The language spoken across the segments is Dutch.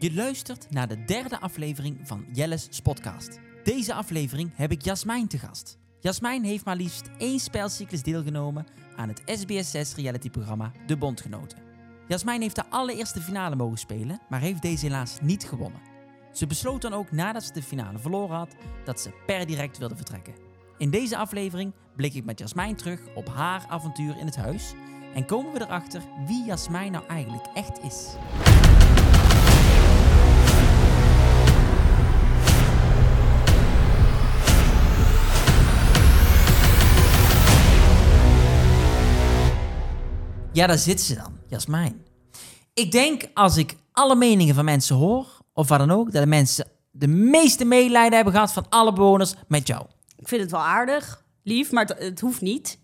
Je luistert naar de derde aflevering van Jelle's Spotcast. Deze aflevering heb ik Jasmijn te gast. Jasmijn heeft maar liefst één spelcyclus deelgenomen aan het SBS6 realityprogramma De Bondgenoten. Jasmijn heeft de allereerste finale mogen spelen, maar heeft deze helaas niet gewonnen. Ze besloot dan ook nadat ze de finale verloren had, dat ze per direct wilde vertrekken. In deze aflevering blik ik met Jasmijn terug op haar avontuur in het huis en komen we erachter wie Jasmijn nou eigenlijk echt is. Ja, daar zit ze dan, Jasmijn. Ik denk als ik alle meningen van mensen hoor, of wat dan ook, dat de mensen de meeste medelijden hebben gehad van alle bewoners met jou. Ik vind het wel aardig, lief, maar het, het hoeft niet.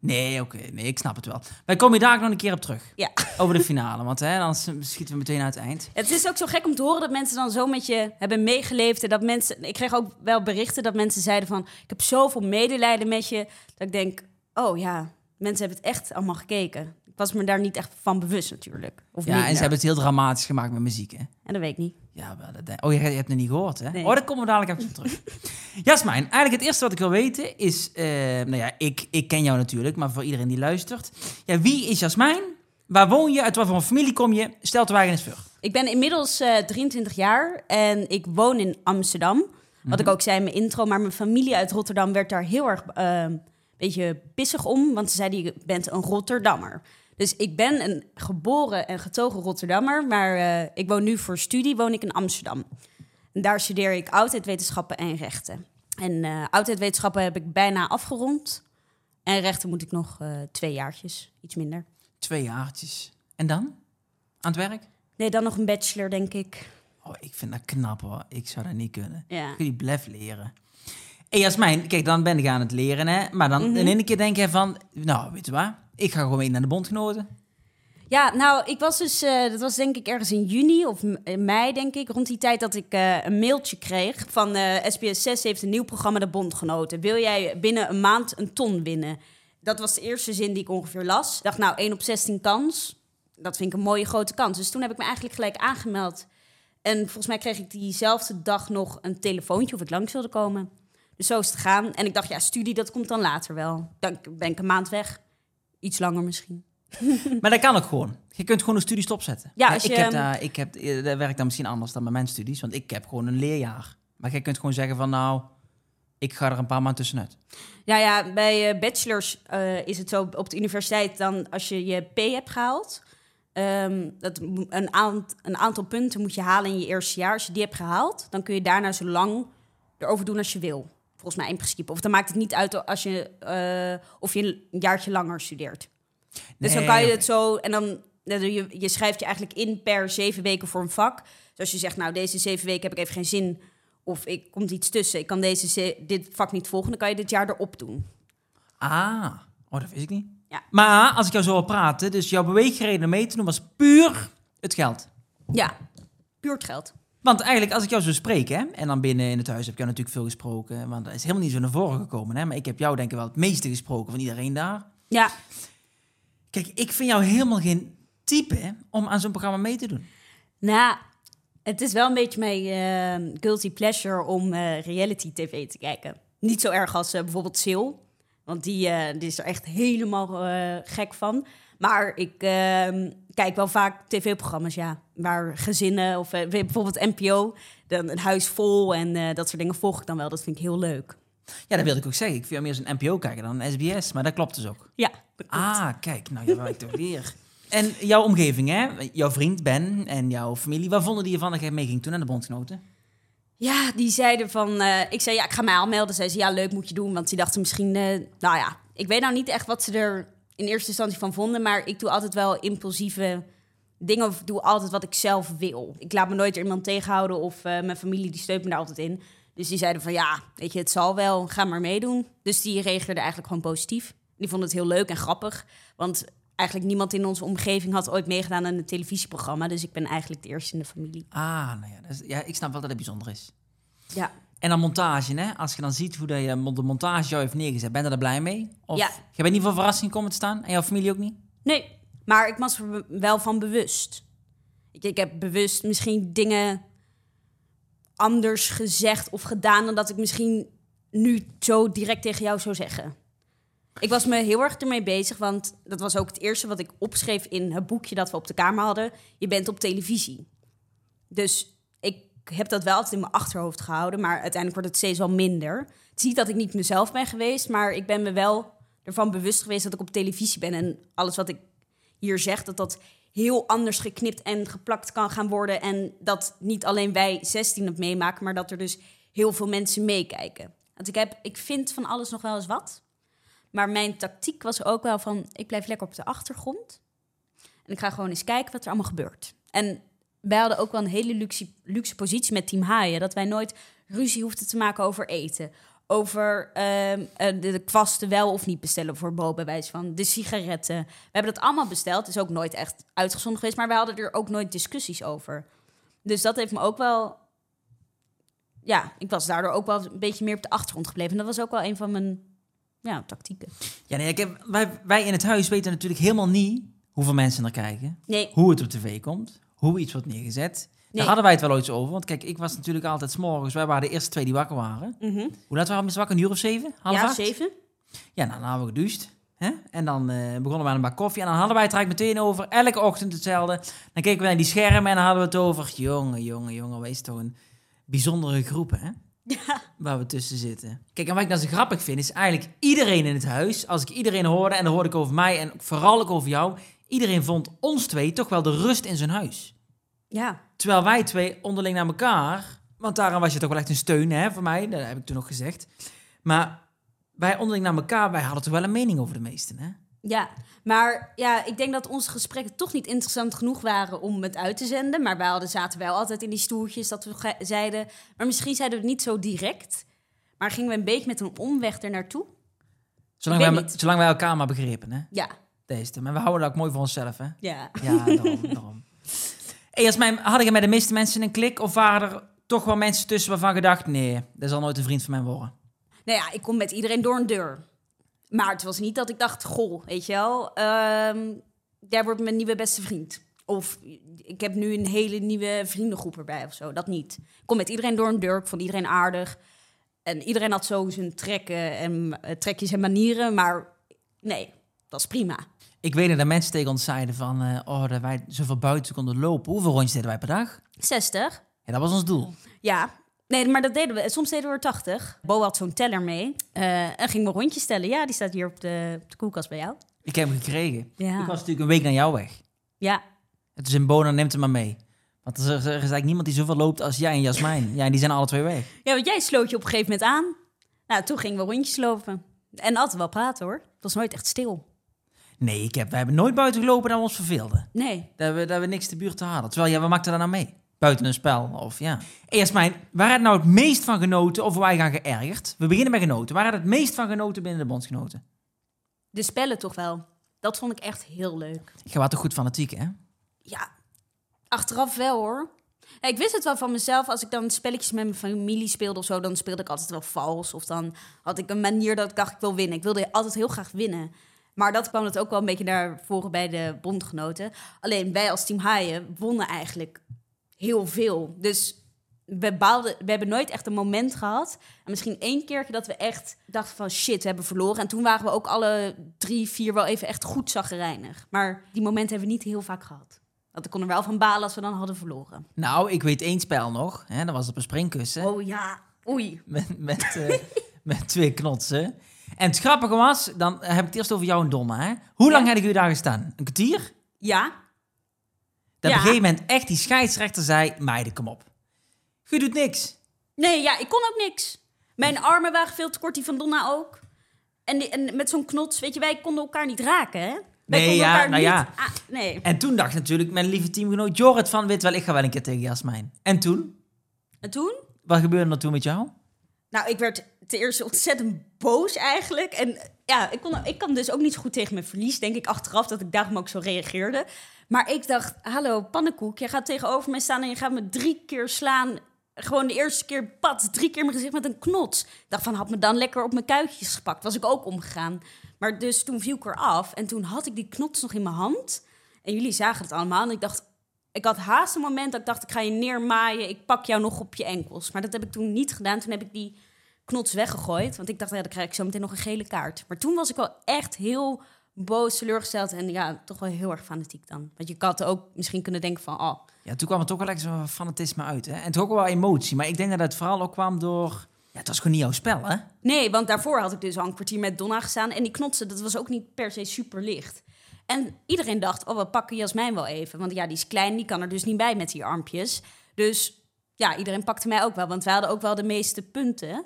Nee, oké, nee, ik snap het wel. Wij komen hier daar nog een keer op terug. Ja. Over de finale, want hè, anders schieten we meteen uit het eind. Het is ook zo gek om te horen dat mensen dan zo met je hebben meegeleefd. En dat mensen, ik kreeg ook wel berichten dat mensen zeiden van... ik heb zoveel medelijden met je. Dat ik denk, oh ja, mensen hebben het echt allemaal gekeken. Ik was me daar niet echt van bewust natuurlijk. Of Ja, minder. en ze hebben het heel dramatisch gemaakt met muziek, hè? En dat weet ik niet. Ja, wel, dat oh, je, je hebt het niet gehoord, hè? Nee. Oh, daar komen we dadelijk even op terug. Jasmijn, eigenlijk het eerste wat ik wil weten is... eh, nou ja, ik, ik ken jou natuurlijk, maar voor iedereen die luistert. Ja, wie is Jasmijn? Waar woon je? Uit wat voor familie kom je? Stel te wagen eens voor. Ik ben inmiddels eh 23 jaar en ik woon in Amsterdam. Wat ik ook zei in mijn intro. Maar mijn familie uit Rotterdam werd daar heel erg eh, een beetje pissig om. Want ze zeiden, je bent een Rotterdammer. Dus ik ben een geboren en getogen Rotterdammer. Maar eh, ik woon nu voor studie woon ik in Amsterdam. En daar studeer ik oudheidwetenschappen en rechten. En eh oudheidwetenschappen heb ik bijna afgerond. En rechten moet ik nog eh, twee jaartjes, iets minder. Twee jaartjes. En dan? Aan het werk? Nee, dan nog een bachelor, denk ik. Oh, ik vind dat knap, hoor. Ik zou dat niet kunnen. Ja. Ik wil die blef leren. En Jasmijn, kijk, dan ben ik aan het leren, hè. Maar dan Mhm. in één keer denk je van... Nou, weet je wat? Ik ga gewoon mee naar de bondgenoten. Ja, nou, ik was dus, eh, dat was denk ik ergens in juni of in mei, denk ik, rond die tijd dat ik eh, een mailtje kreeg van eh SBS 6 heeft een nieuw programma De Bondgenoten. Wil jij binnen een maand een ton winnen? Dat was de eerste zin die ik ongeveer las. Ik dacht, nou, 1 op 16 kans. Dat vind ik een mooie grote kans. Dus toen heb ik me eigenlijk gelijk aangemeld. En volgens mij kreeg ik diezelfde dag nog een telefoontje of ik langs wilde komen. Zo is het gegaan. En ik dacht, ja, studie, dat komt dan later wel. Dan ben ik een maand weg. Iets langer misschien. Maar dat kan ook gewoon. Je kunt gewoon een studie stopzetten. Ja, ik heb, daar, ik heb, dat werkt dan misschien anders dan bij mijn studies, want ik heb gewoon een leerjaar. Maar jij kunt gewoon zeggen van nou, ik ga er een paar maanden tussenuit. Ja, ja, bij eh, bachelors eh, is het zo op de universiteit dan als je je P hebt gehaald. ehm, dat een, aant, een aantal punten moet je halen in je eerste jaar. Als je die hebt gehaald, dan kun je daarna zo lang erover doen als je wil. Volgens mij in principe. Of dan maakt het niet uit als je, eh, of je een jaartje langer studeert. Dus dan kan je het zo. En dan, je, je schrijft je eigenlijk in per zeven weken voor een vak. Dus als je zegt, nou, deze zeven weken heb ik even geen zin. Of ik komt iets tussen. Ik kan deze, ze- dit vak niet volgen. Dan kan je dit jaar erop doen. Ah, oh, dat wist ik niet. Ja. Maar als ik jou zo hoor praten, dus jouw beweegreden mee te doen was puur het geld. Ja, puur het geld. Want eigenlijk, als ik jou zo spreek, hè, en dan binnen in het huis heb ik jou natuurlijk veel gesproken, want dat is helemaal niet zo naar voren gekomen, hè, maar ik heb jou denk ik wel het meeste gesproken van iedereen daar. Ja, Kijk, ik vind jou helemaal geen type om aan zo'n programma mee te doen. nou, het is wel een beetje mijn eh, guilty pleasure om eh, reality tv te kijken. Niet zo erg als eh, bijvoorbeeld Sil, want die, eh, die is er echt helemaal gek van. Maar ik eh, kijk wel vaak tv-programma's, ja, waar gezinnen of eh, bijvoorbeeld NPO, dan een huis vol en eh, dat soort dingen volg ik dan wel. Dat vind ik heel leuk. Ja, dat wilde ik ook zeggen. Ik vind meer zo'n NPO kijken dan een SBS, maar dat klopt dus ook. Ja, Ah, kijk, nou, je werkt toch weer. En jouw omgeving, hè? Jouw vriend Ben en jouw familie, waar vonden die ervan dat jij mee ging toen aan de bondgenoten? Ja, die zeiden van... eh, ik zei, ja, ik ga mij aanmelden. Zei ze, ja, leuk moet je doen. Want die dachten misschien... nou ja, ik weet nou niet echt wat ze er in eerste instantie van vonden. Maar ik doe altijd wel impulsieve dingen. Of doe altijd wat ik zelf wil. Ik laat me nooit iemand tegenhouden. Of eh, mijn familie, die steunt me daar altijd in. Dus die zeiden van, ja, weet je, het zal wel. Ga maar meedoen. Dus die reageerden eigenlijk gewoon positief. Die vonden het heel leuk en grappig. Want eigenlijk niemand in onze omgeving had ooit meegedaan aan een televisieprogramma. Dus ik ben eigenlijk de eerste in de familie. Ah, nou ja, ja, ik snap wel dat het bijzonder is. Ja. En dan montage, hè? Als je dan ziet hoe je de montage jou heeft neergezet, ben je er blij mee? Of Ja. je bent niet voor verrassing komen te staan en jouw familie ook niet? Nee, maar ik was er wel van bewust. Ik, ik heb bewust misschien dingen anders gezegd of gedaan dan dat ik misschien nu zo direct tegen jou zou zeggen. Ik was me heel erg ermee bezig, want dat was ook het eerste wat ik opschreef in het boekje dat we op de kamer hadden. Je bent op televisie. Dus heb dat wel altijd in mijn achterhoofd gehouden, maar uiteindelijk wordt het steeds wel minder. Het is niet dat ik niet mezelf ben geweest, maar ik ben me wel ervan bewust geweest dat ik op televisie ben. En alles wat ik hier zeg, dat dat heel anders geknipt en geplakt kan gaan worden. En dat niet alleen wij 16 het meemaken, maar dat er dus heel veel mensen meekijken. Want ik, heb, ik vind van alles nog wel eens wat. Maar mijn tactiek was ook wel van, ik blijf lekker op de achtergrond. En ik ga gewoon eens kijken wat er allemaal gebeurt. En wij hadden ook wel een hele luxe, luxe positie met Team Haaien. Dat wij nooit ruzie hoefden te maken over eten. Over ehm, eh, de, de kwasten wel of niet bestellen voor Bo, bij wijze van de sigaretten. We hebben dat allemaal besteld. is ook nooit echt uitgezonden geweest. Maar we hadden er ook nooit discussies over. Dus dat heeft me ook wel... Ja, ik was daardoor ook wel een beetje meer op de achtergrond gebleven. En dat was ook wel een van mijn ja, tactieken. Ja, nee, ik heb, wij, wij in het huis weten natuurlijk helemaal niet hoeveel mensen er kijken. Nee, Hoe het op tv komt. Hoe iets wordt neergezet. Nee. Daar hadden wij het wel ooit over. Want kijk, ik was natuurlijk altijd s'morgens. Wij waren de eerste twee die wakker waren. Mhm. Hoe laat waren we wakker? Een uur of zeven? Half ja, acht? zeven. Ja, nou, dan hadden we gedoucht. Hè? En dan eh, begonnen we aan een bak koffie. En dan hadden wij het eigenlijk meteen over. Elke ochtend hetzelfde. Dan keken we naar die schermen en dan hadden we het over... Jongen, jongen, jongen. Wees toch een bijzondere groep, hè? Ja. Waar we tussen zitten. Kijk, en wat ik nou zo grappig vind, is eigenlijk iedereen in het huis... Als ik iedereen hoorde, en dan hoorde ik over mij en vooral ook over jou... Iedereen vond ons twee toch wel de rust in zijn huis. Ja. Terwijl wij twee onderling naar elkaar... Want daarom was je toch wel echt een steun hè, voor mij. Dat heb ik toen nog gezegd. Maar wij onderling naar elkaar, wij hadden toch wel een mening over de meesten, hè? Ja, maar ja, ik denk dat onze gesprekken toch niet interessant genoeg waren om het uit te zenden. Maar wij hadden, zaten wel altijd in die stoeltjes dat we zeiden... Maar misschien zeiden we het niet zo direct. Maar gingen we een beetje met een omweg er naartoe? Zolang wij, zolang wij elkaar maar begrepen, hè? Ja. Deze. Maar we houden dat ook mooi voor onszelf, hè? Ja. Ja, daarom. daarom. Hey, als mijn, had ik er met de meeste mensen een klik? Of waren er toch wel mensen tussen waarvan gedacht... Nee, dat zal nooit een vriend van mij worden? Nou ja, ik kom met iedereen door een deur. Maar het was niet dat ik dacht, goh, weet je wel... ehm, jij wordt mijn nieuwe beste vriend. Of ik heb nu een hele nieuwe vriendengroep erbij of zo. Dat niet. Ik kom met iedereen door een deur. Ik vond iedereen aardig. En iedereen had zo zijn trekken en eh, trekjes en manieren. Maar nee, dat is prima. Ik weet dat mensen tegen ons zeiden van... eh, oh, dat wij zoveel buiten konden lopen. Hoeveel rondjes deden wij per dag? 60. Ja, dat was ons doel. Ja. Nee, maar dat deden we. Soms deden we er 80. Bo had zo'n teller mee. eh, en ging me rondjes tellen. Ja, die staat hier op de, op de koelkast bij jou. Ik heb hem gekregen. Ja. Ik was natuurlijk een week naar jou weg. Ja, Het is in Bona, neemt hem maar mee. Want er is, er is eigenlijk niemand die zoveel loopt als jij en Jasmijn. Ja, en die zijn alle twee weg. Ja, want jij sloot je op een gegeven moment aan. Nou, toen gingen we rondjes lopen. En altijd wel praten hoor. Het was nooit echt stil. Nee, ik heb, wij hebben nooit buiten gelopen dat we ons verveelden. Nee. Dat we, dat we niks de buurt te hadden. Terwijl, ja, we maakten daar nou mee? Buiten een spel, of ja. Hey, Jasmijn, waar je nou het meest van genoten of wij gaan geërgerd? We beginnen met genoten. Waar je het meest van genoten binnen de bondsgenoten? De spellen toch wel. Dat vond ik echt heel leuk. Je was toch goed fanatiek, hè? Ja, achteraf wel hoor. Ja, ik wist het wel van mezelf. Als ik dan spelletjes met mijn familie speelde of zo, dan speelde ik altijd wel vals. Of dan had ik een manier dat ik dacht, ik wil winnen. Ik wilde altijd heel graag winnen. Maar dat kwam het ook wel een beetje naar voren bij de bondgenoten. Alleen wij als team Haaien wonnen eigenlijk heel veel. Dus we, baalden, we hebben nooit echt een moment gehad. En misschien één keer dat we echt dachten van shit, we hebben verloren. En toen waren we ook alle drie, vier wel even echt goed zaggerijnig. Maar die momenten hebben we niet heel vaak gehad. Want ik kon er wel van balen als we dan hadden verloren. Nou, ik weet één spel nog. Hè? Dat was op een springkussen. Oh ja, oei. Met, met, eh, met twee knotsen. En het grappige was, dan heb ik het eerst over jou en Donna. Hè? Hoe lang Ja. hadden jullie daar gestaan? Een kwartier? Ja, Dat op een gegeven moment echt die scheidsrechter zei... Meiden, kom op. Je doet niks. nee, ja, ik kon ook niks. Mijn armen waren veel te kort, die van Donna ook. En, die, en met zo'n knots, weet je, wij konden elkaar niet raken, hè? Wij Nee, ja, nou niet... ja. Ah, nee. En toen dacht natuurlijk mijn lieve teamgenoot Jorrit van... Weet wel, ik ga wel een keer tegen Jasmijn. En toen? En toen? Wat gebeurde er toen met jou? Nou, ik werd ten eerste ontzettend boos eigenlijk. En ja, ik, kon, ik kan dus ook niet zo goed tegen mijn verlies, denk ik achteraf, dat ik daarom ook zo reageerde. Maar ik dacht, hallo pannenkoek, jij gaat tegenover mij staan en je gaat me drie keer slaan. Gewoon de eerste keer pat, drie keer mijn gezicht met een knots. Ik dacht van, had me dan lekker op mijn kuitjes gepakt. Was ik ook omgegaan. Maar dus toen viel ik eraf en toen had ik die knots nog in mijn hand. En jullie zagen het allemaal en ik dacht, ik had haast een moment dat ik dacht, ik ga je neermaaien. Ik pak jou nog op je enkels. Maar dat heb ik toen niet gedaan. Toen heb ik die knots weggegooid. Want ik dacht, ja, dan krijg ik zo meteen nog een gele kaart. Maar toen was ik wel echt heel boos, teleurgesteld. En ja, toch wel heel erg fanatiek dan. Want je had ook misschien kunnen denken van, oh, Ja, toen kwam het ook wel lekker zo'n fanatisme uit. Hè? En toch ook wel emotie. Maar ik denk dat het vooral ook kwam door... Ja, het was gewoon niet jouw spel, hè? Nee, want daarvoor had ik dus al een kwartier met Donna gestaan. En die knotsen, dat was ook niet per se super licht. En iedereen dacht, oh, we pakken Jasmijn wel even. Want ja, die is klein, die kan er dus niet bij met die armpjes. Dus ja, iedereen pakte mij ook wel. Want wij hadden ook wel de meeste punten,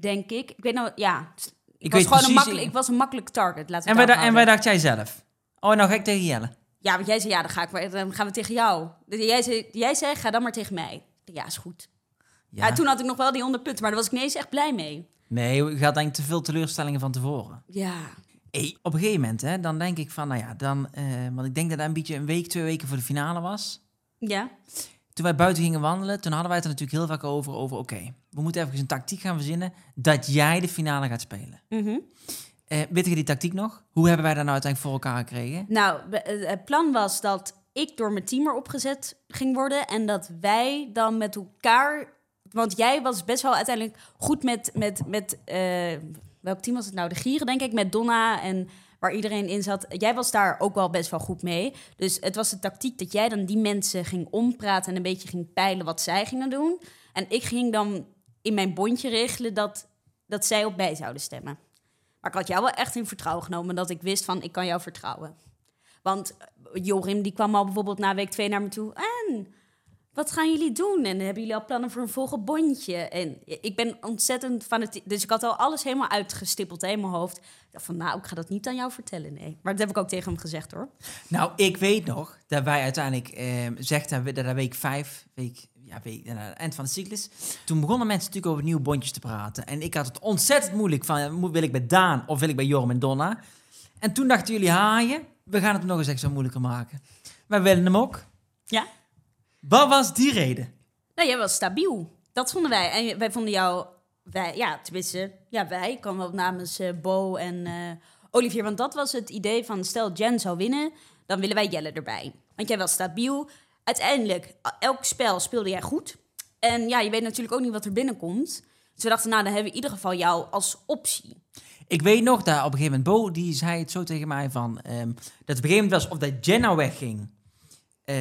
denk ik. Ik weet nou, ja, ik, Ik was gewoon een makkelijk, ik was een makkelijk target. Laten En we wij, het da- en wij dacht jij zelf. Oh, nou ga ik tegen Jelle. Ja, want jij zei, ja, dan, ga ik, dan gaan we tegen jou. Jij zei, jij zei, ga dan maar tegen mij. Ja, is goed. Ja. Ja. toen had ik nog wel die 100 punten, maar daar was ik niet eens echt blij mee. Nee, je had denk ik te veel teleurstellingen van tevoren. Ja, Hey, op een gegeven moment, hè, dan denk ik van, nou ja, dan... eh, want ik denk dat dat een beetje een week, twee weken voor de finale was. ja. Toen wij buiten gingen wandelen, toen hadden wij het er natuurlijk heel vaak over, over oké, we moeten even een tactiek gaan verzinnen dat jij de finale gaat spelen. Mhm. Eh weet je die tactiek nog? Hoe hebben wij dat nou uiteindelijk voor elkaar gekregen? Nou, eh, het plan was dat ik door mijn team erop gezet ging worden. En dat wij dan met elkaar. Want jij was best wel uiteindelijk goed met. met, met eh, welk team was het nou? De Gieren, denk ik. Met Donna en waar iedereen in zat. Jij was daar ook wel best wel goed mee. Dus het was de tactiek dat jij dan die mensen ging ompraten. En een beetje ging peilen wat zij gingen doen. En ik ging dan in mijn bondje regelen dat, dat zij op mij zouden stemmen. Maar ik had jou wel echt in vertrouwen genomen dat ik wist van ik kan jou vertrouwen. Want Jorim die kwam al bijvoorbeeld na week twee naar me toe. En wat gaan jullie doen? En hebben jullie al plannen voor een volgend bondje? En ik ben ontzettend fanatiek. Dus ik had al alles helemaal uitgestippeld hè, in mijn hoofd. Ik dacht van nou, ik ga dat niet aan jou vertellen, nee. Maar dat heb ik ook tegen hem gezegd hoor. Nou, ik weet nog dat wij uiteindelijk eh, zegt dat dat week vijf, week, ja, week, aan het eind van de cyclus, toen begonnen mensen natuurlijk over nieuwe bondjes te praten. En ik had het ontzettend moeilijk van, eh, wil ik bij Daan of wil ik bij Jorm en Donna? En toen dachten jullie, haaien, we gaan het nog eens extra moeilijker maken. Wij willen hem ook. Ja. Wat was die reden? Nou, jij was stabiel. Dat vonden wij. En wij vonden jou, wij, ja, tenminste, ja, wij, ik kan wel namens eh, Bo en eh, Olivier, want dat was het idee van, stel Jen zou winnen, dan willen wij Jelle erbij. Want jij was stabiel. Uiteindelijk, elk spel speelde jij goed. En ja, je weet natuurlijk ook niet wat er binnenkomt. Dus we dachten, nou, dan hebben we in ieder geval jou als optie. Ik weet nog dat op een gegeven moment Bo, die zei het zo tegen mij van, ehm, dat het op een gegeven moment was of dat Jenna wegging. Eh,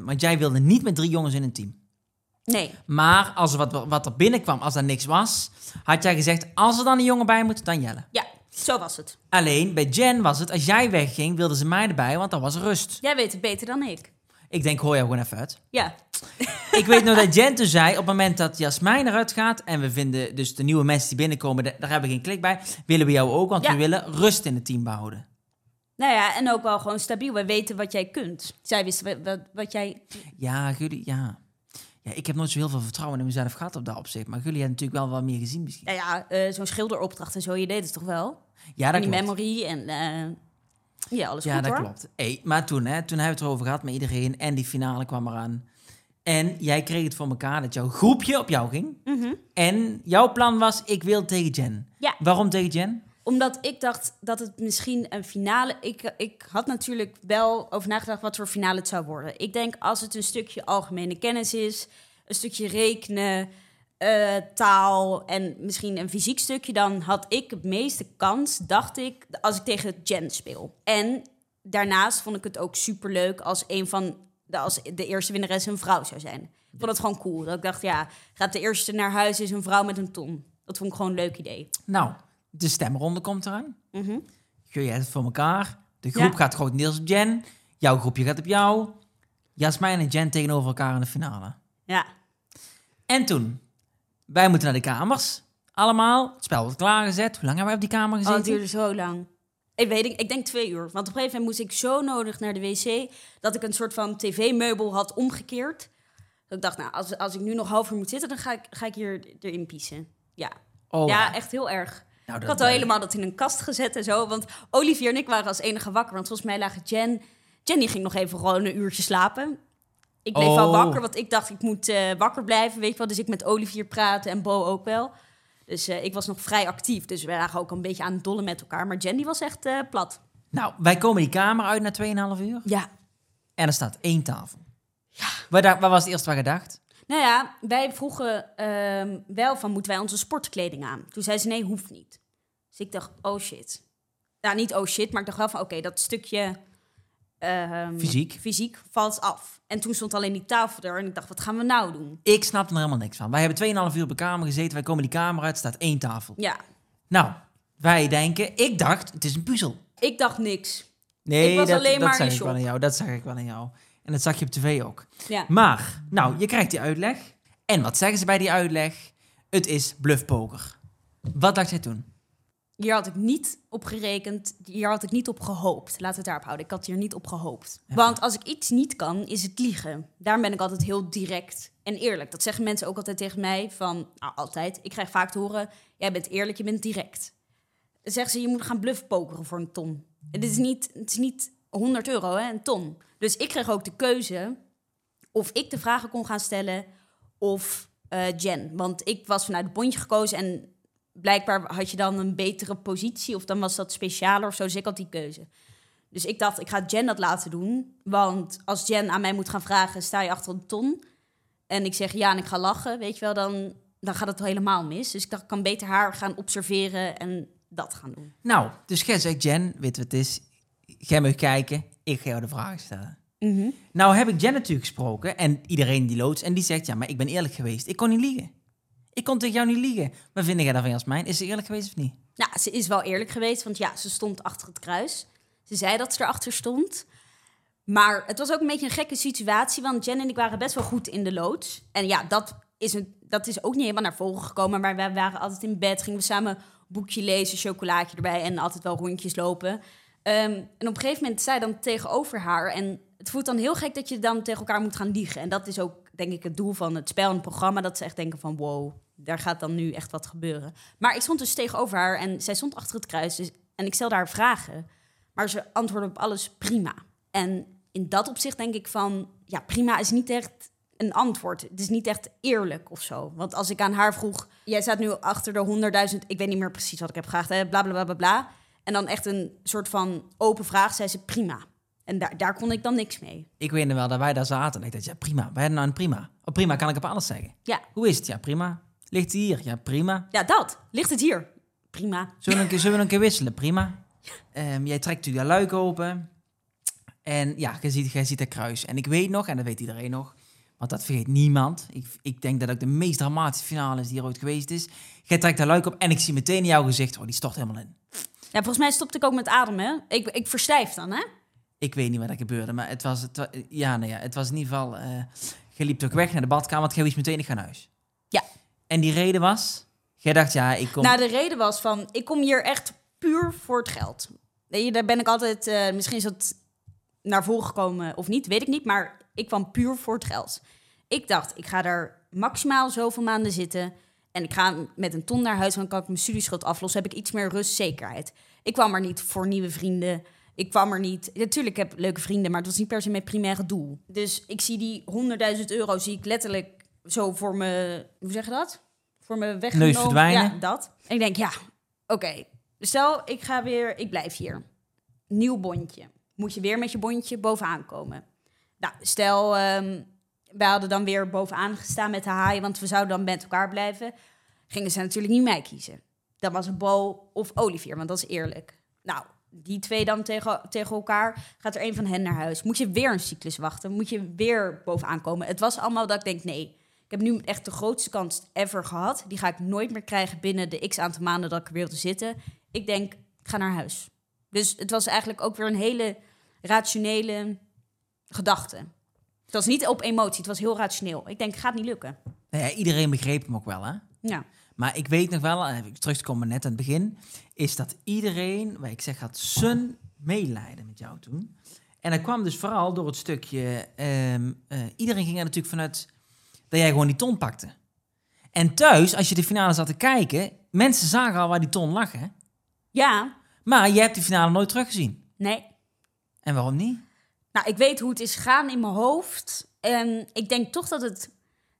want jij wilde niet met drie jongens in een team. Nee, Maar als er wat, wat er binnenkwam, als er niks was, had jij gezegd, als er dan een jongen bij moet, dan Jelle. ja, zo was het. Alleen bij Jen was het, als jij wegging, wilden ze mij erbij, want dan was rust. Jij weet het beter dan ik. Ik denk, gooi jou gewoon even uit. Ja, Ik weet nog dat Jen toen zei, op het moment dat Jasmijn eruit gaat en we vinden dus de nieuwe mensen die binnenkomen, da- daar hebben we geen klik bij, willen we jou ook, want Ja. we willen rust in het team behouden. Nou ja, en ook wel gewoon stabiel. We weten wat jij kunt. Zij wisten wat, wat, jij Ja, jullie, ja. Ja, ik heb nooit zo heel veel vertrouwen in mezelf gehad op dat opzicht, maar jullie hebben natuurlijk wel wat meer gezien misschien. Ja, ja eh, zo'n schilderopdracht en zo, je deed het toch wel? Ja, En dat die klopt. memory en eh, ja, alles Ja, goed dat hoor. klopt. Hey, maar toen, hè, toen hebben we het erover gehad met iedereen en die finale kwam eraan. En jij kreeg het voor elkaar dat jouw groepje op jou ging. Mhm. En jouw plan was, ik wil tegen Jen. Ja. Waarom tegen Jen? Omdat ik dacht dat het misschien een finale... Ik, ik had natuurlijk wel over nagedacht wat voor finale het zou worden. Ik denk als het een stukje algemene kennis is, een stukje rekenen, eh, taal en misschien een fysiek stukje... dan had ik het meeste kans, dacht ik, als ik tegen Jen speel. En daarnaast vond ik het ook superleuk als een van... De, als de eerste winnares een vrouw zou zijn. Ik vond het gewoon cool. Dat ik dacht, ja, gaat de eerste naar huis is een vrouw met een ton. Dat vond ik gewoon een leuk idee. Nou, de stemronde komt eraan. Jullie hebben het voor elkaar. De groep Ja. gaat grotendeels op Jen. Jouw groepje gaat op jou. Jasmijn en Jen tegenover elkaar in de finale. Ja. En toen, wij moeten naar de kamers. Allemaal, het spel wordt klaargezet. Hoe lang hebben wij op die kamer Oh, gezeten? het duurde zo lang. Ik weet niet, ik denk twee uur. Want op een gegeven moment moest ik zo nodig naar de wc... dat ik een soort van tv-meubel had omgekeerd. Dat ik dacht, nou, als, als ik nu nog half uur moet zitten... dan ga ik, ga ik hier erin piezen. Ja. Oh, ja, echt heel erg. Nou, Ik had al helemaal dat in een kast gezet en zo. Want Olivier en ik waren als enige wakker. Want volgens mij lagen Jen... Jenny ging nog even gewoon een uurtje slapen. Ik bleef wel Oh. wakker, want ik dacht ik moet eh, wakker blijven, weet je wel. Dus ik met Olivier praten en Bo ook wel. Dus eh, ik was nog vrij actief. Dus we lagen ook een beetje aan het dollen met elkaar. Maar Jen die was echt eh, plat. Nou, wij komen die kamer uit na 2,5 uur. Ja. En er staat één tafel. Wat, dacht- wat was het eerste wat je dacht? Nou ja, wij vroegen ehm, wel van, moeten wij onze sportkleding aan? Toen zei ze, nee, hoeft niet. Dus ik dacht, oh shit. Nou, niet oh shit, maar ik dacht wel van, oké, dat stukje... ehm, Fysiek. Fysiek valt af. En toen stond alleen die tafel er en ik dacht, wat gaan we nou doen? Ik snapte er helemaal niks van. Wij hebben 2,5 uur op de kamer gezeten. Wij komen die kamer uit, staat één tafel. Ja, Nou, wij denken, ik dacht, het is een puzzel. ik dacht niks. Nee, Ik was dat, alleen dat maar zag ik wel aan jou. Dat zag ik wel aan jou. En dat zag je op tv ook. Ja. Maar, nou, je krijgt die uitleg. En wat zeggen ze bij die uitleg? Het is bluffpoker. Wat dacht jij toen? Hier had ik niet op gerekend, hier had ik niet op gehoopt. Laten we het daarop houden. Ik had hier niet op gehoopt. Want als ik iets niet kan, is het liegen. Daarom ben ik altijd heel direct en eerlijk. Dat zeggen mensen ook altijd tegen mij van, nou altijd. Ik krijg vaak te horen, jij bent eerlijk, je bent direct. Dan zeggen ze, je moet gaan bluffpokeren voor een ton. Het is niet, het is niet 100 euro, hè, een ton. Dus ik kreeg ook de keuze of ik de vragen kon gaan stellen of eh, Jen. Want ik was vanuit het bondje gekozen en blijkbaar had je dan een betere positie of dan was dat specialer of zo. Dus ik had die keuze. Dus ik dacht, ik ga Jen dat laten doen. Want als Jen aan mij moet gaan vragen, sta je achter een ton? En ik zeg ja en ik ga lachen, weet je wel, dan, dan gaat het helemaal mis. Dus ik dacht, ik kan beter haar gaan observeren en dat gaan doen. Nou, dus jij zegt, Jen, weet wat het is? Jij mag kijken, ik ga jou de vragen stellen. Nou heb ik Jen natuurlijk gesproken en iedereen die loods en die zegt, ja, maar ik ben eerlijk geweest. Ik kon niet liegen. Ik kon tegen jou niet liegen. Wat vind jij daarvan, Jasmijn? Is ze eerlijk geweest of niet? Nou, ze is wel eerlijk geweest, want ja, ze stond achter het kruis. Ze zei dat ze erachter stond. Maar het was ook een beetje een gekke situatie, want Jen en ik waren best wel goed in de loods. En ja, dat is, een, dat is ook niet helemaal naar voren gekomen, maar wij waren altijd in bed, gingen we samen boekje lezen, chocolaatje erbij en altijd wel rondjes lopen. Ehm, en op een gegeven moment zei dan tegenover haar, en het voelt dan heel gek dat je dan tegen elkaar moet gaan liegen. En dat is ook, denk ik, het doel van het spel en het programma, dat ze echt denken van wow, daar gaat dan nu echt wat gebeuren. Maar ik stond dus tegenover haar en zij stond achter het kruis dus, en ik stelde haar vragen. Maar ze antwoordde op alles prima. En in dat opzicht denk ik van, ja, prima is niet echt een antwoord. Het is niet echt eerlijk of zo. Want als ik aan haar vroeg, jij staat nu achter de 100.000, ik weet niet meer precies wat ik heb gevraagd, bla bla bla bla bla. En dan echt een soort van open vraag, zei ze prima. En daar, daar kon ik dan niks mee. Ik weet nog wel dat wij daar zaten en ik dacht, ja prima, wij hadden nou een prima. Oh prima, kan ik op alles zeggen. Ja, Hoe is het? Ja prima. Ligt hij hier? Ja prima. ja dat. Ligt het hier? Prima. Zullen we een keer, zullen we een keer wisselen? Prima. Ehm, jij trekt dat luik open. En ja, je ziet, jij ziet dat kruis. En ik weet nog, en dat weet iedereen nog, want dat vergeet niemand. Ik, ik denk dat ook de meest dramatische finale is die er ooit geweest is. Jij trekt dat luik op en ik zie meteen in jouw gezicht, oh, die stort helemaal in. Ja, volgens mij stopte ik ook met ademen. Ik, ik verstijf dan, hè? Ik weet niet wat er gebeurde, maar het was, het, wa- ja, nou ja, het was in ieder geval... eh je liep toch weg naar de badkamer, want jij wist meteen, ik ga naar huis. Ja. En die reden was, jij dacht, ja, ik kom... Nou, de reden was van, ik kom hier echt puur voor het geld. Weet je, daar ben ik altijd, eh, misschien is dat naar voren gekomen of niet, weet ik niet. Maar ik kwam puur voor het geld. Ik dacht, ik ga daar maximaal zoveel maanden zitten. En ik ga met een ton naar huis, dan kan ik mijn studieschuld aflossen. Heb ik iets meer rust, zekerheid. Ik kwam er niet voor nieuwe vrienden. Ik kwam er niet... Natuurlijk, ik heb leuke vrienden, maar het was niet per se mijn primaire doel. Dus ik zie die 100.000 euro, zie ik letterlijk zo voor me... Hoe zeg je dat? Voor me weggenomen. Neus verdwijnen. Ja, dat. En ik denk, ja, oké. Stel, ik ga weer... Ik blijf hier. Nieuw bondje. Moet je weer met je bondje bovenaan komen. Nou, stel, ehm wij hadden dan weer bovenaan gestaan met de haaien, want we zouden dan met elkaar blijven. Gingen ze natuurlijk niet mij kiezen. Dat was een Bo of Olivier, want dat is eerlijk. Nou, die twee dan tegen, tegen elkaar. Gaat er een van hen naar huis. Moet je weer een cyclus wachten? Moet je weer bovenaan komen? Het was allemaal dat ik denk, nee. Ik heb nu echt de grootste kans ever gehad. Die ga ik nooit meer krijgen binnen de x aantal maanden dat ik er wilde zitten. Ik denk, ik ga naar huis. Dus het was eigenlijk ook weer een hele rationele gedachte. Het was niet op emotie, het was heel rationeel. Ik denk, gaat niet lukken. Nou ja, iedereen begreep hem ook wel, hè? Ja. Maar ik weet nog wel, en terug te komen net aan het begin, is dat iedereen, waar ik zeg, had zijn medelijden met jou toen. En dat kwam dus vooral door het stukje, ehm, eh, iedereen ging er natuurlijk vanuit dat jij gewoon die ton pakte. En thuis, als je de finale zat te kijken, mensen zagen al waar die ton lag, hè? Ja, Maar je hebt die finale nooit teruggezien. nee. En waarom niet? Nou, ik weet hoe het is gegaan in mijn hoofd. En ik denk toch dat het...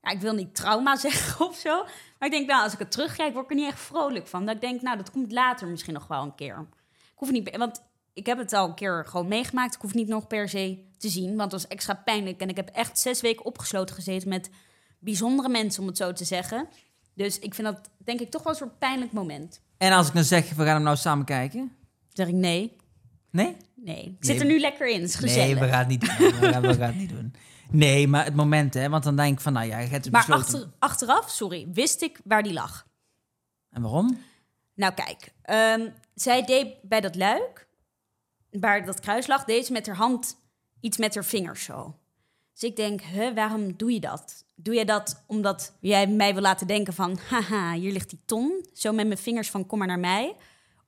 Ik wil niet trauma zeggen of zo. Maar ik denk, nou, als ik het terugkijk, word ik er niet echt vrolijk van. Dat ik denk, nou, dat komt later misschien nog wel een keer. Ik hoef niet... Want ik heb het al een keer gewoon meegemaakt. Ik hoef niet nog per se te zien, want het was extra pijnlijk. En ik heb echt zes weken opgesloten gezeten met bijzondere mensen, om het zo te zeggen. Dus ik vind dat, denk ik, toch wel een soort pijnlijk moment. En als ik nou zeg, we gaan hem nou samen kijken? Dan zeg ik nee. Nee? Nee, ik zit er nu lekker in. Het is gezellig. Nee, we gaan het niet doen. We gaan, we gaan het niet doen. Nee, maar het moment, hè. Want dan denk ik van, nou ja, je hebt het maar besloten. achter, achteraf, sorry, wist ik waar die lag. En waarom? Nou kijk, ehm, zij deed bij dat luik, waar dat kruis lag, deed ze met haar hand iets met haar vingers zo. Dus ik denk, huh, waarom doe je dat? Doe je dat omdat jij mij wil laten denken van, haha, hier ligt die ton, zo met mijn vingers van kom maar naar mij?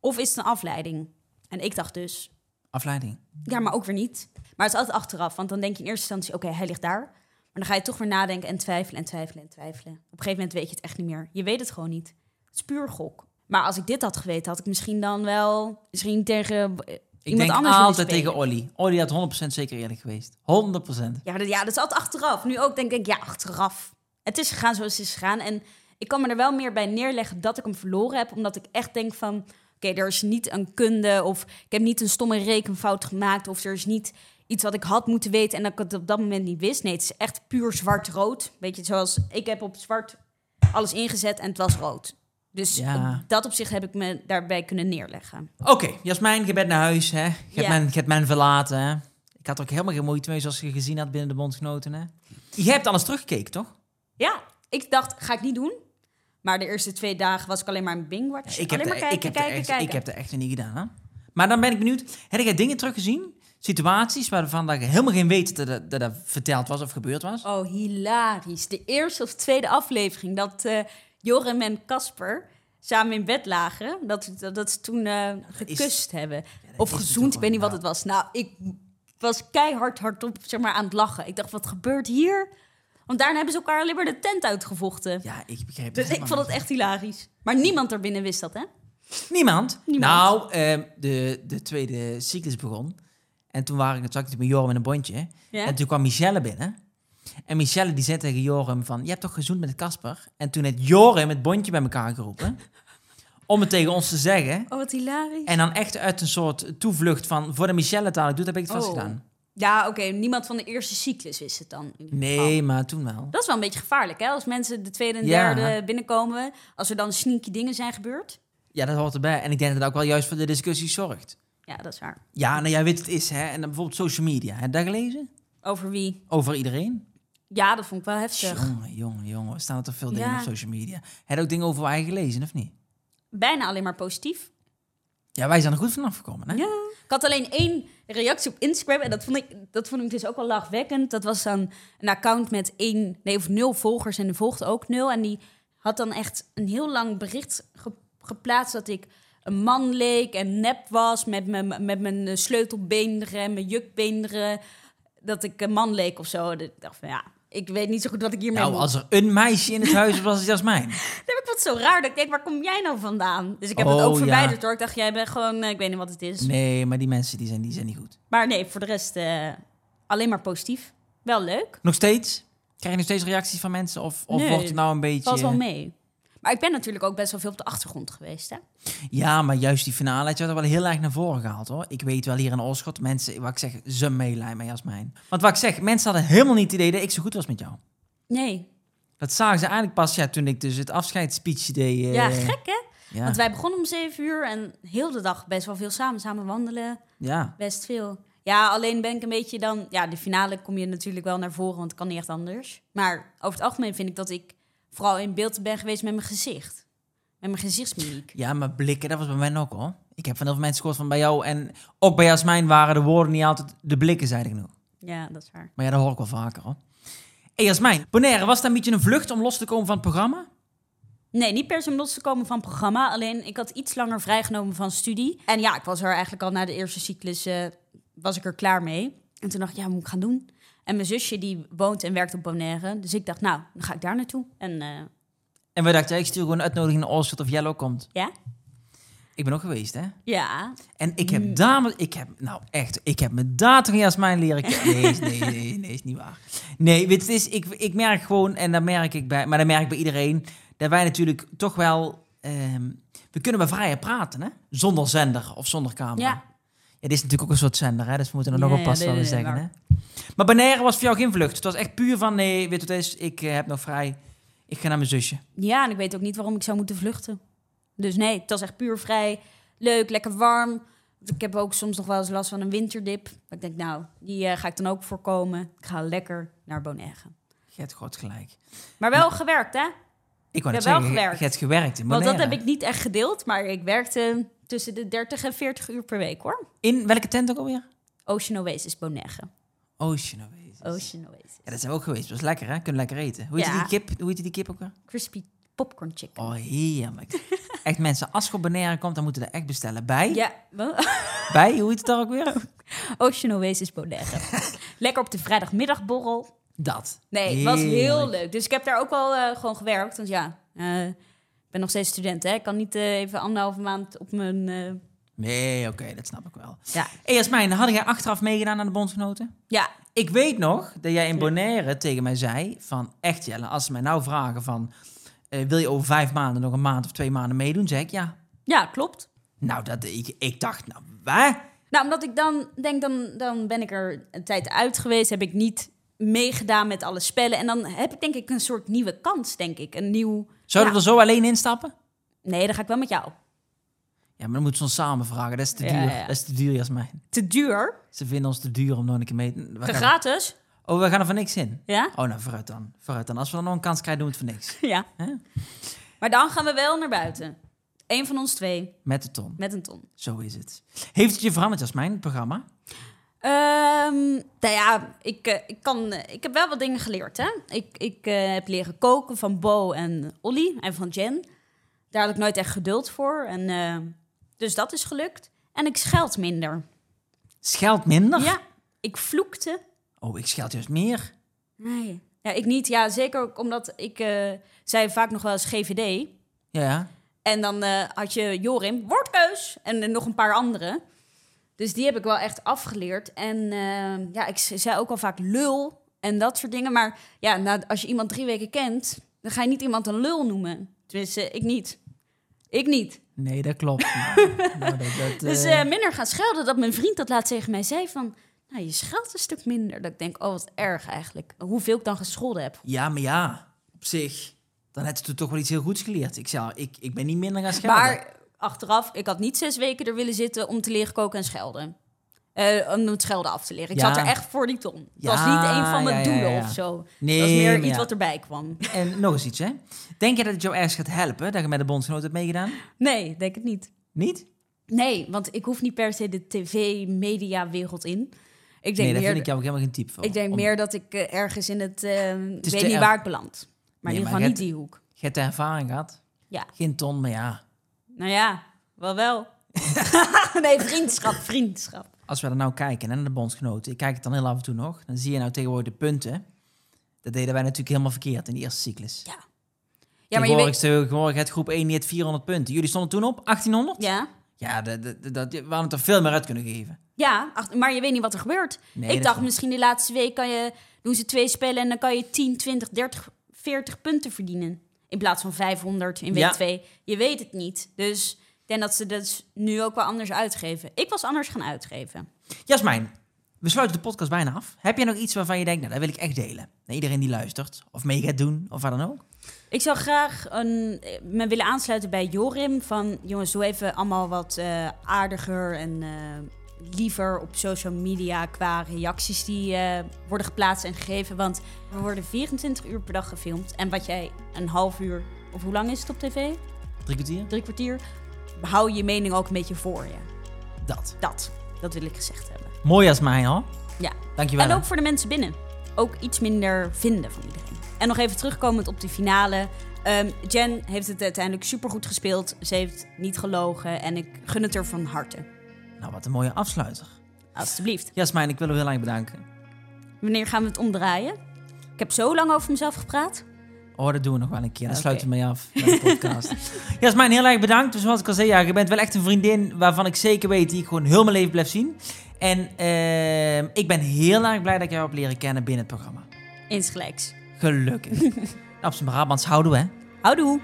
Of is het een afleiding? En ik dacht dus, Afleiding. ja, maar ook weer niet. Maar het is altijd achteraf, want dan denk je in eerste instantie, oké, hij ligt daar. Maar dan ga je toch weer nadenken en twijfelen en twijfelen en twijfelen. Op een gegeven moment weet je het echt niet meer. Je weet het gewoon niet. Het is puur gok. Maar als ik dit had geweten, had ik misschien dan wel misschien tegen Ik iemand denk altijd tegen Olly. Olly had 100% zeker eerlijk geweest. 100%. Ja, dat, ja, dat is altijd achteraf. Nu ook denk ik, ja, achteraf. Het is gegaan zoals het is gegaan. En ik kan me er wel meer bij neerleggen dat ik hem verloren heb. Omdat ik echt denk van, oké, er is niet een kunde... of ik heb niet een stomme rekenfout gemaakt... of er is niet iets wat ik had moeten weten... en dat ik het op dat moment niet wist. Nee, het is echt puur zwart-rood. Weet je, zoals ik heb op zwart alles ingezet en het was rood. Dus Ja. op dat opzicht heb ik me daarbij kunnen neerleggen. Oké, Jasmijn, je bent naar huis, hè. Je hebt, Ja. men, je hebt men verlaten, hè. Ik had ook helemaal geen moeite mee, zoals je gezien had binnen de bondgenoten, hè. Je hebt alles teruggekeken, toch? Ja, ik dacht, ga ik niet doen. Maar de eerste twee dagen was ik alleen maar een Bingwatch. Ik heb, alleen er, maar kijken, ik, heb kijken, echt, kijken. ik heb er echt niet gedaan, hè. Maar dan ben ik benieuwd, heb jij dingen teruggezien? Situaties waarvan dat je helemaal geen weet dat dat, dat dat verteld was of gebeurd was? Oh, hilarisch. De eerste of tweede aflevering dat eh Joram en Casper samen in bed lagen. Dat, dat, dat ze toen eh, gekust hebben. Of gezoend, ik weet niet wat het was. Nou, ik was keihard hardop zeg maar, aan het lachen. Ik dacht, wat gebeurt hier? Want daarna hebben ze elkaar alleen maar de tent uitgevochten. Ja, ik begreep Dus ik vond het echt hilarisch. Maar niemand erbinnen wist dat, hè? Niemand? Niemand. Nou, ehm, de, de tweede cyclus begon. En toen waren ik, ik met Joram in een bondje. Ja. En toen kwam Michelle binnen. En Michelle die zei tegen Joram van... Je hebt toch gezoend met het Kasper? En toen heeft Joram het bondje bij elkaar geroepen. om het tegen ons te zeggen. Oh, wat hilarisch. En dan echt uit een soort toevlucht van... Voor de Michelle het dadelijk doet, heb ik het vast Oh. gedaan. Ja, oké. niemand van de eerste cyclus wist het dan. Nee, maar toen wel. Dat is wel een beetje gevaarlijk, hè? Als mensen de tweede en Ja. derde binnenkomen. Als er dan sneaky dingen zijn gebeurd. Ja, dat hoort erbij. En ik denk dat het ook wel juist voor de discussie zorgt. Ja, dat is waar. Ja, nou jij weet het is, hè. En dan bijvoorbeeld social media. Heb je dat gelezen? Over wie? Over iedereen? Ja, dat vond ik wel heftig. Jongen, jongen, jongen. Er staan er toch veel dingen Ja. op social media. Heb je ook dingen over wij gelezen, of niet? Bijna alleen maar positief. Ja, wij zijn er goed vanaf gekomen, hè? Ja. Ik had alleen één reactie op Instagram. En dat vond ik, dat vond ik dus ook wel lachwekkend. Dat was dan een account met één, nee, of nul volgers. En er volgde ook nul. En die had dan echt een heel lang bericht ge- geplaatst dat ik een man leek en nep was. Met mijn, met mijn eh, sleutelbeenderen en mijn jukbeenderen. Dat ik een man leek of zo. Ik dacht van ja, ik weet niet zo goed wat ik hiermee Nou, moet. als er een meisje in het huis was, was het Jasmijn. Dan heb ik wat zo raar dat ik denk, waar kom jij nou vandaan? Dus ik heb het Oh, ook ja. verwijderd hoor. Ik dacht, jij bent gewoon, eh, ik weet niet wat het is. Nee, maar die mensen die zijn, die zijn niet goed. Maar nee, voor de rest eh, alleen maar positief. Wel leuk. Nog steeds? Krijg je nog steeds reacties van mensen? Of, of Nee, wordt het nou een beetje... Valt wel mee. Maar ik ben natuurlijk ook best wel veel op de achtergrond geweest. Hè? Ja, maar juist die finale had je er wel heel erg naar voren gehaald, hoor. Ik weet wel hier in Oorschot, mensen, wat ik zeg, ze meelijden met Jasmijn. Want wat ik zeg, mensen hadden helemaal niet het idee dat ik zo goed was met jou. Nee. Dat zagen ze eigenlijk pas ja, toen ik dus het afscheidsspeech deed. eh, Ja, gek hè? Ja, Want wij begonnen om zeven uur en heel de dag best wel veel samen. Samen wandelen, ja. best veel. Ja, alleen ben ik een beetje dan... Ja, de finale kom je natuurlijk wel naar voren, want het kan niet echt anders. Maar over het algemeen vind ik dat ik vooral in beeld ben geweest met mijn gezicht. Met mijn gezichtsmimiek. ja, maar blikken, dat was bij mij ook hoor. Ik heb van heel veel mensen gehoord van bij jou en ook bij Jasmijn waren de woorden niet altijd de blikken, zei ik nog. Ja, dat is waar. Maar ja, dat hoor ik wel vaker hoor. Hé Jasmijn, Bonaire, was dat een beetje een vlucht om los te komen van het programma? Nee, niet per se om los te komen van het programma. Alleen ik had iets langer vrijgenomen van studie. En ja, ik was er eigenlijk al na de eerste cyclus eh, was ik er klaar mee. En toen dacht ik, ja, wat moet ik gaan doen? En mijn zusje die woont en werkt op Bonaire. Dus ik dacht, nou, dan ga ik daar naartoe. En eh, En we dachten, ja, ik stuur gewoon een uitnodiging naar Oorschot of Jello komt. ja, Ik ben ook geweest, hè? ja. En ik Mm. heb dames, ik heb, nou echt, ik heb met data Jasmijn leren kennen. Nee, nee, nee, nee, is niet waar. Nee, weet het is, ik, ik merk gewoon, en dat merk ik bij, maar dat merk ik bij iedereen, dat wij natuurlijk toch wel, ehm, we kunnen wel vrijer praten, hè? Zonder zender of zonder camera. Ja. Het is natuurlijk ook een soort zender, hè? dus we moeten er nog Ja, ja, wat we nee, nee, zeggen. Hè? Maar Bonaire was voor jou geen vlucht. Het was echt puur van, nee, weet je wat het is? Ik eh, heb nog vrij. Ik ga naar mijn zusje. Ja, en ik weet ook niet waarom ik zou moeten vluchten. Dus nee, het was echt puur vrij. Leuk, lekker warm. Ik heb ook soms nog wel eens last van een winterdip. Maar ik denk, nou, die eh, ga ik dan ook voorkomen. Ik ga lekker naar Bonaire. Je hebt god gelijk. Maar wel gewerkt, hè? Ik wou Ik net heb wel zeggen, gewerkt. je hebt gewerkt in Want dat Bonaire. heb ik niet echt gedeeld. Maar ik werkte tussen de 30 en 40 uur per week, hoor. In welke tent ook alweer? Ocean Oasis Bonaire. Ocean Oasis. Ocean Oasis. Ja, dat zijn we ook geweest. Dat was lekker, hè? Kunnen lekker eten. Hoe heet Ja. die kip? Hoe heet die kip ook weer? Crispy popcorn chicken. Oh, heerlijk. echt mensen, als je op Bonaire komt, dan moeten we dat echt bestellen. Bij? Ja, Bij? Hoe heet het daar ook weer? Ocean Oasis Bonaire. lekker op de vrijdagmiddagborrel. Dat. Nee, het was heel leuk. Dus ik heb daar ook wel eh, gewoon gewerkt. Want ja, eh, ik ben nog steeds student, hè. Ik kan niet eh, even anderhalve maand op mijn... Nee, oké, dat snap ik wel. ja. Hey, Jasmijn, had jij achteraf meegedaan aan de bondsgenoten? ja, Ik weet nog dat jij in. Bonaire tegen mij zei van... Echt Jelle, als ze mij nou vragen van... eh, wil je over vijf maanden nog een maand of twee maanden meedoen? Zeg ik ja. ja, klopt. Nou, dat, ik, ik dacht, nou, waar? Nou, omdat ik dan denk, dan, dan ben ik er een tijd uit geweest. Heb ik niet meegedaan met alle spellen. En dan heb ik denk ik een soort nieuwe kans, denk ik. Een nieuw... Zouden Ja. we er zo alleen instappen? Nee, dan ga ik wel met jou. Ja, maar dan moeten ze ons samen vragen. Dat is te duur. ja. Dat is te duur, Jasmijn. Te duur. Ze vinden ons te duur om nog een keer mee te... gaan- Gratis. Oh, we gaan er voor niks in. Ja? Oh, nou, vooruit dan. Vooruit dan. Als we dan nog een kans krijgen, doen we het voor niks. Ja. Maar dan gaan we wel naar buiten. Eén van ons twee, Met de ton. met een ton. Zo is het. Heeft het je veranderd, Jasmijn, het programma? Ehm, nou ja, ik, eh, ik, kan, eh, ik heb wel wat dingen geleerd. Hè? Ik, ik eh, heb leren koken van Bo en Olly en van Jen. Daar had ik nooit echt geduld voor. En, dus dat is gelukt. En ik scheld minder. Scheld minder? Ja, ik vloekte. Oh, ik scheld juist meer. Nee. Ja, ik niet. Ja, zeker ook omdat ik eh, zei vaak nog wel eens GVD. Ja. En dan eh, had je Jorim, woordkeus. En nog een paar andere. Dus die heb ik wel echt afgeleerd. En eh, ja, ik zei ook al vaak lul en dat soort dingen. Maar ja, nou, als je iemand drie weken kent, dan ga je niet iemand een lul noemen. Tenminste, ik niet. Ik niet. Nee, dat klopt. nou, nou, dat, dat, Dus eh, eh, minder gaan schelden. Dat mijn vriend dat laat tegen mij zei van... Nou, je scheldt een stuk minder. Dat ik denk, oh, wat erg eigenlijk. Hoeveel ik dan gescholden heb. Ja, maar ja, op zich. Dan heb je toch wel iets heel goeds geleerd. Ik, zei, ik, ik ben niet minder gaan schelden. Maar achteraf, ik had niet zes weken er willen zitten om te leren koken en schelden. Eh, om het schelden af te leren. Ik Ja. zat er echt voor die ton. Het Ja, was niet een van mijn ja, doelen of zo. Nee, dat was meer iets wat erbij kwam. En nog eens iets, hè. Denk je dat het jou ergens gaat helpen dat je met de bondsgenoot hebt meegedaan? Nee, denk het niet. Niet? Nee, want ik hoef niet per se de tv-media-wereld in. Ik denk, Nee, daar meer, vind ik jou ook helemaal geen type voor. ik denk Om- meer dat ik eh, ergens in het... ik is weet niet waar ik beland. Maar Nee, in ieder geval niet die hoek. Je hebt de ervaring gehad. Ja. Geen ton, maar ja. Nou ja, wel wel. nee, vriendschap, vriendschap. Als we er nou kijken hè, naar de bondsgenoten. Ik kijk het dan heel af en toe nog. Dan zie je nou tegenwoordig de punten. Dat deden wij natuurlijk helemaal verkeerd in de eerste cyclus. Ja. Ja, maar je weet... had groep 1 niet 400 punten. Jullie stonden toen op 1800? Ja, Ja, dat, dat, dat, we hadden het er veel meer uit kunnen geven. Ja, ach, maar je weet niet wat er gebeurt. Nee, ik dacht misschien die laatste week kan je, doen ze twee spellen en dan kan je 10, 20, 30, 40 punten verdienen. In plaats van 500 in week Ja. 2. Je weet het niet. Dus denk dat ze dat nu ook wel anders uitgeven. Ik was anders gaan uitgeven. Jasmijn, we sluiten de podcast bijna af. Heb je nog iets waarvan je denkt, nou, dat wil ik echt delen? Naar iedereen die luistert, of mee gaat doen, of wat dan ook? Ik zou graag een, me willen aansluiten bij Jorim. Van jongens, doe even allemaal wat eh, aardiger en eh, liever op social media qua reacties die eh, worden geplaatst en gegeven. Want we worden 24 uur per dag gefilmd. En wat jij een half uur, of hoe lang is het op tv? Drie kwartier? Drie kwartier. Hou je mening ook een beetje voor je. Dat. Dat, dat wil ik gezegd hebben. Mooi Jasmijn, hoor. Ja. Dankjewel. En ook voor de mensen binnen. Ook iets minder vinden van iedereen. En nog even terugkomend op de finale. Ehm, Jen heeft het uiteindelijk supergoed gespeeld. Ze heeft niet gelogen en ik gun het er van harte. Nou, wat een mooie afsluiter. Alsjeblieft. Jasmijn, ik wil u heel erg bedanken. Wanneer gaan we het omdraaien? Ik heb zo lang over mezelf gepraat. Oh, dat doen we nog wel een keer. Dan sluiten we mee af met de podcast. Jasmijn, heel erg bedankt. Dus zoals ik al zei, ja, je bent wel echt een vriendin waarvan ik zeker weet die ik gewoon heel mijn leven blijf zien. En ehm, ik ben heel erg blij dat ik jou heb leren kennen binnen het programma. Insgelijks. Gelukkig. Op zijn Brabants houden we, hè? Houdoe.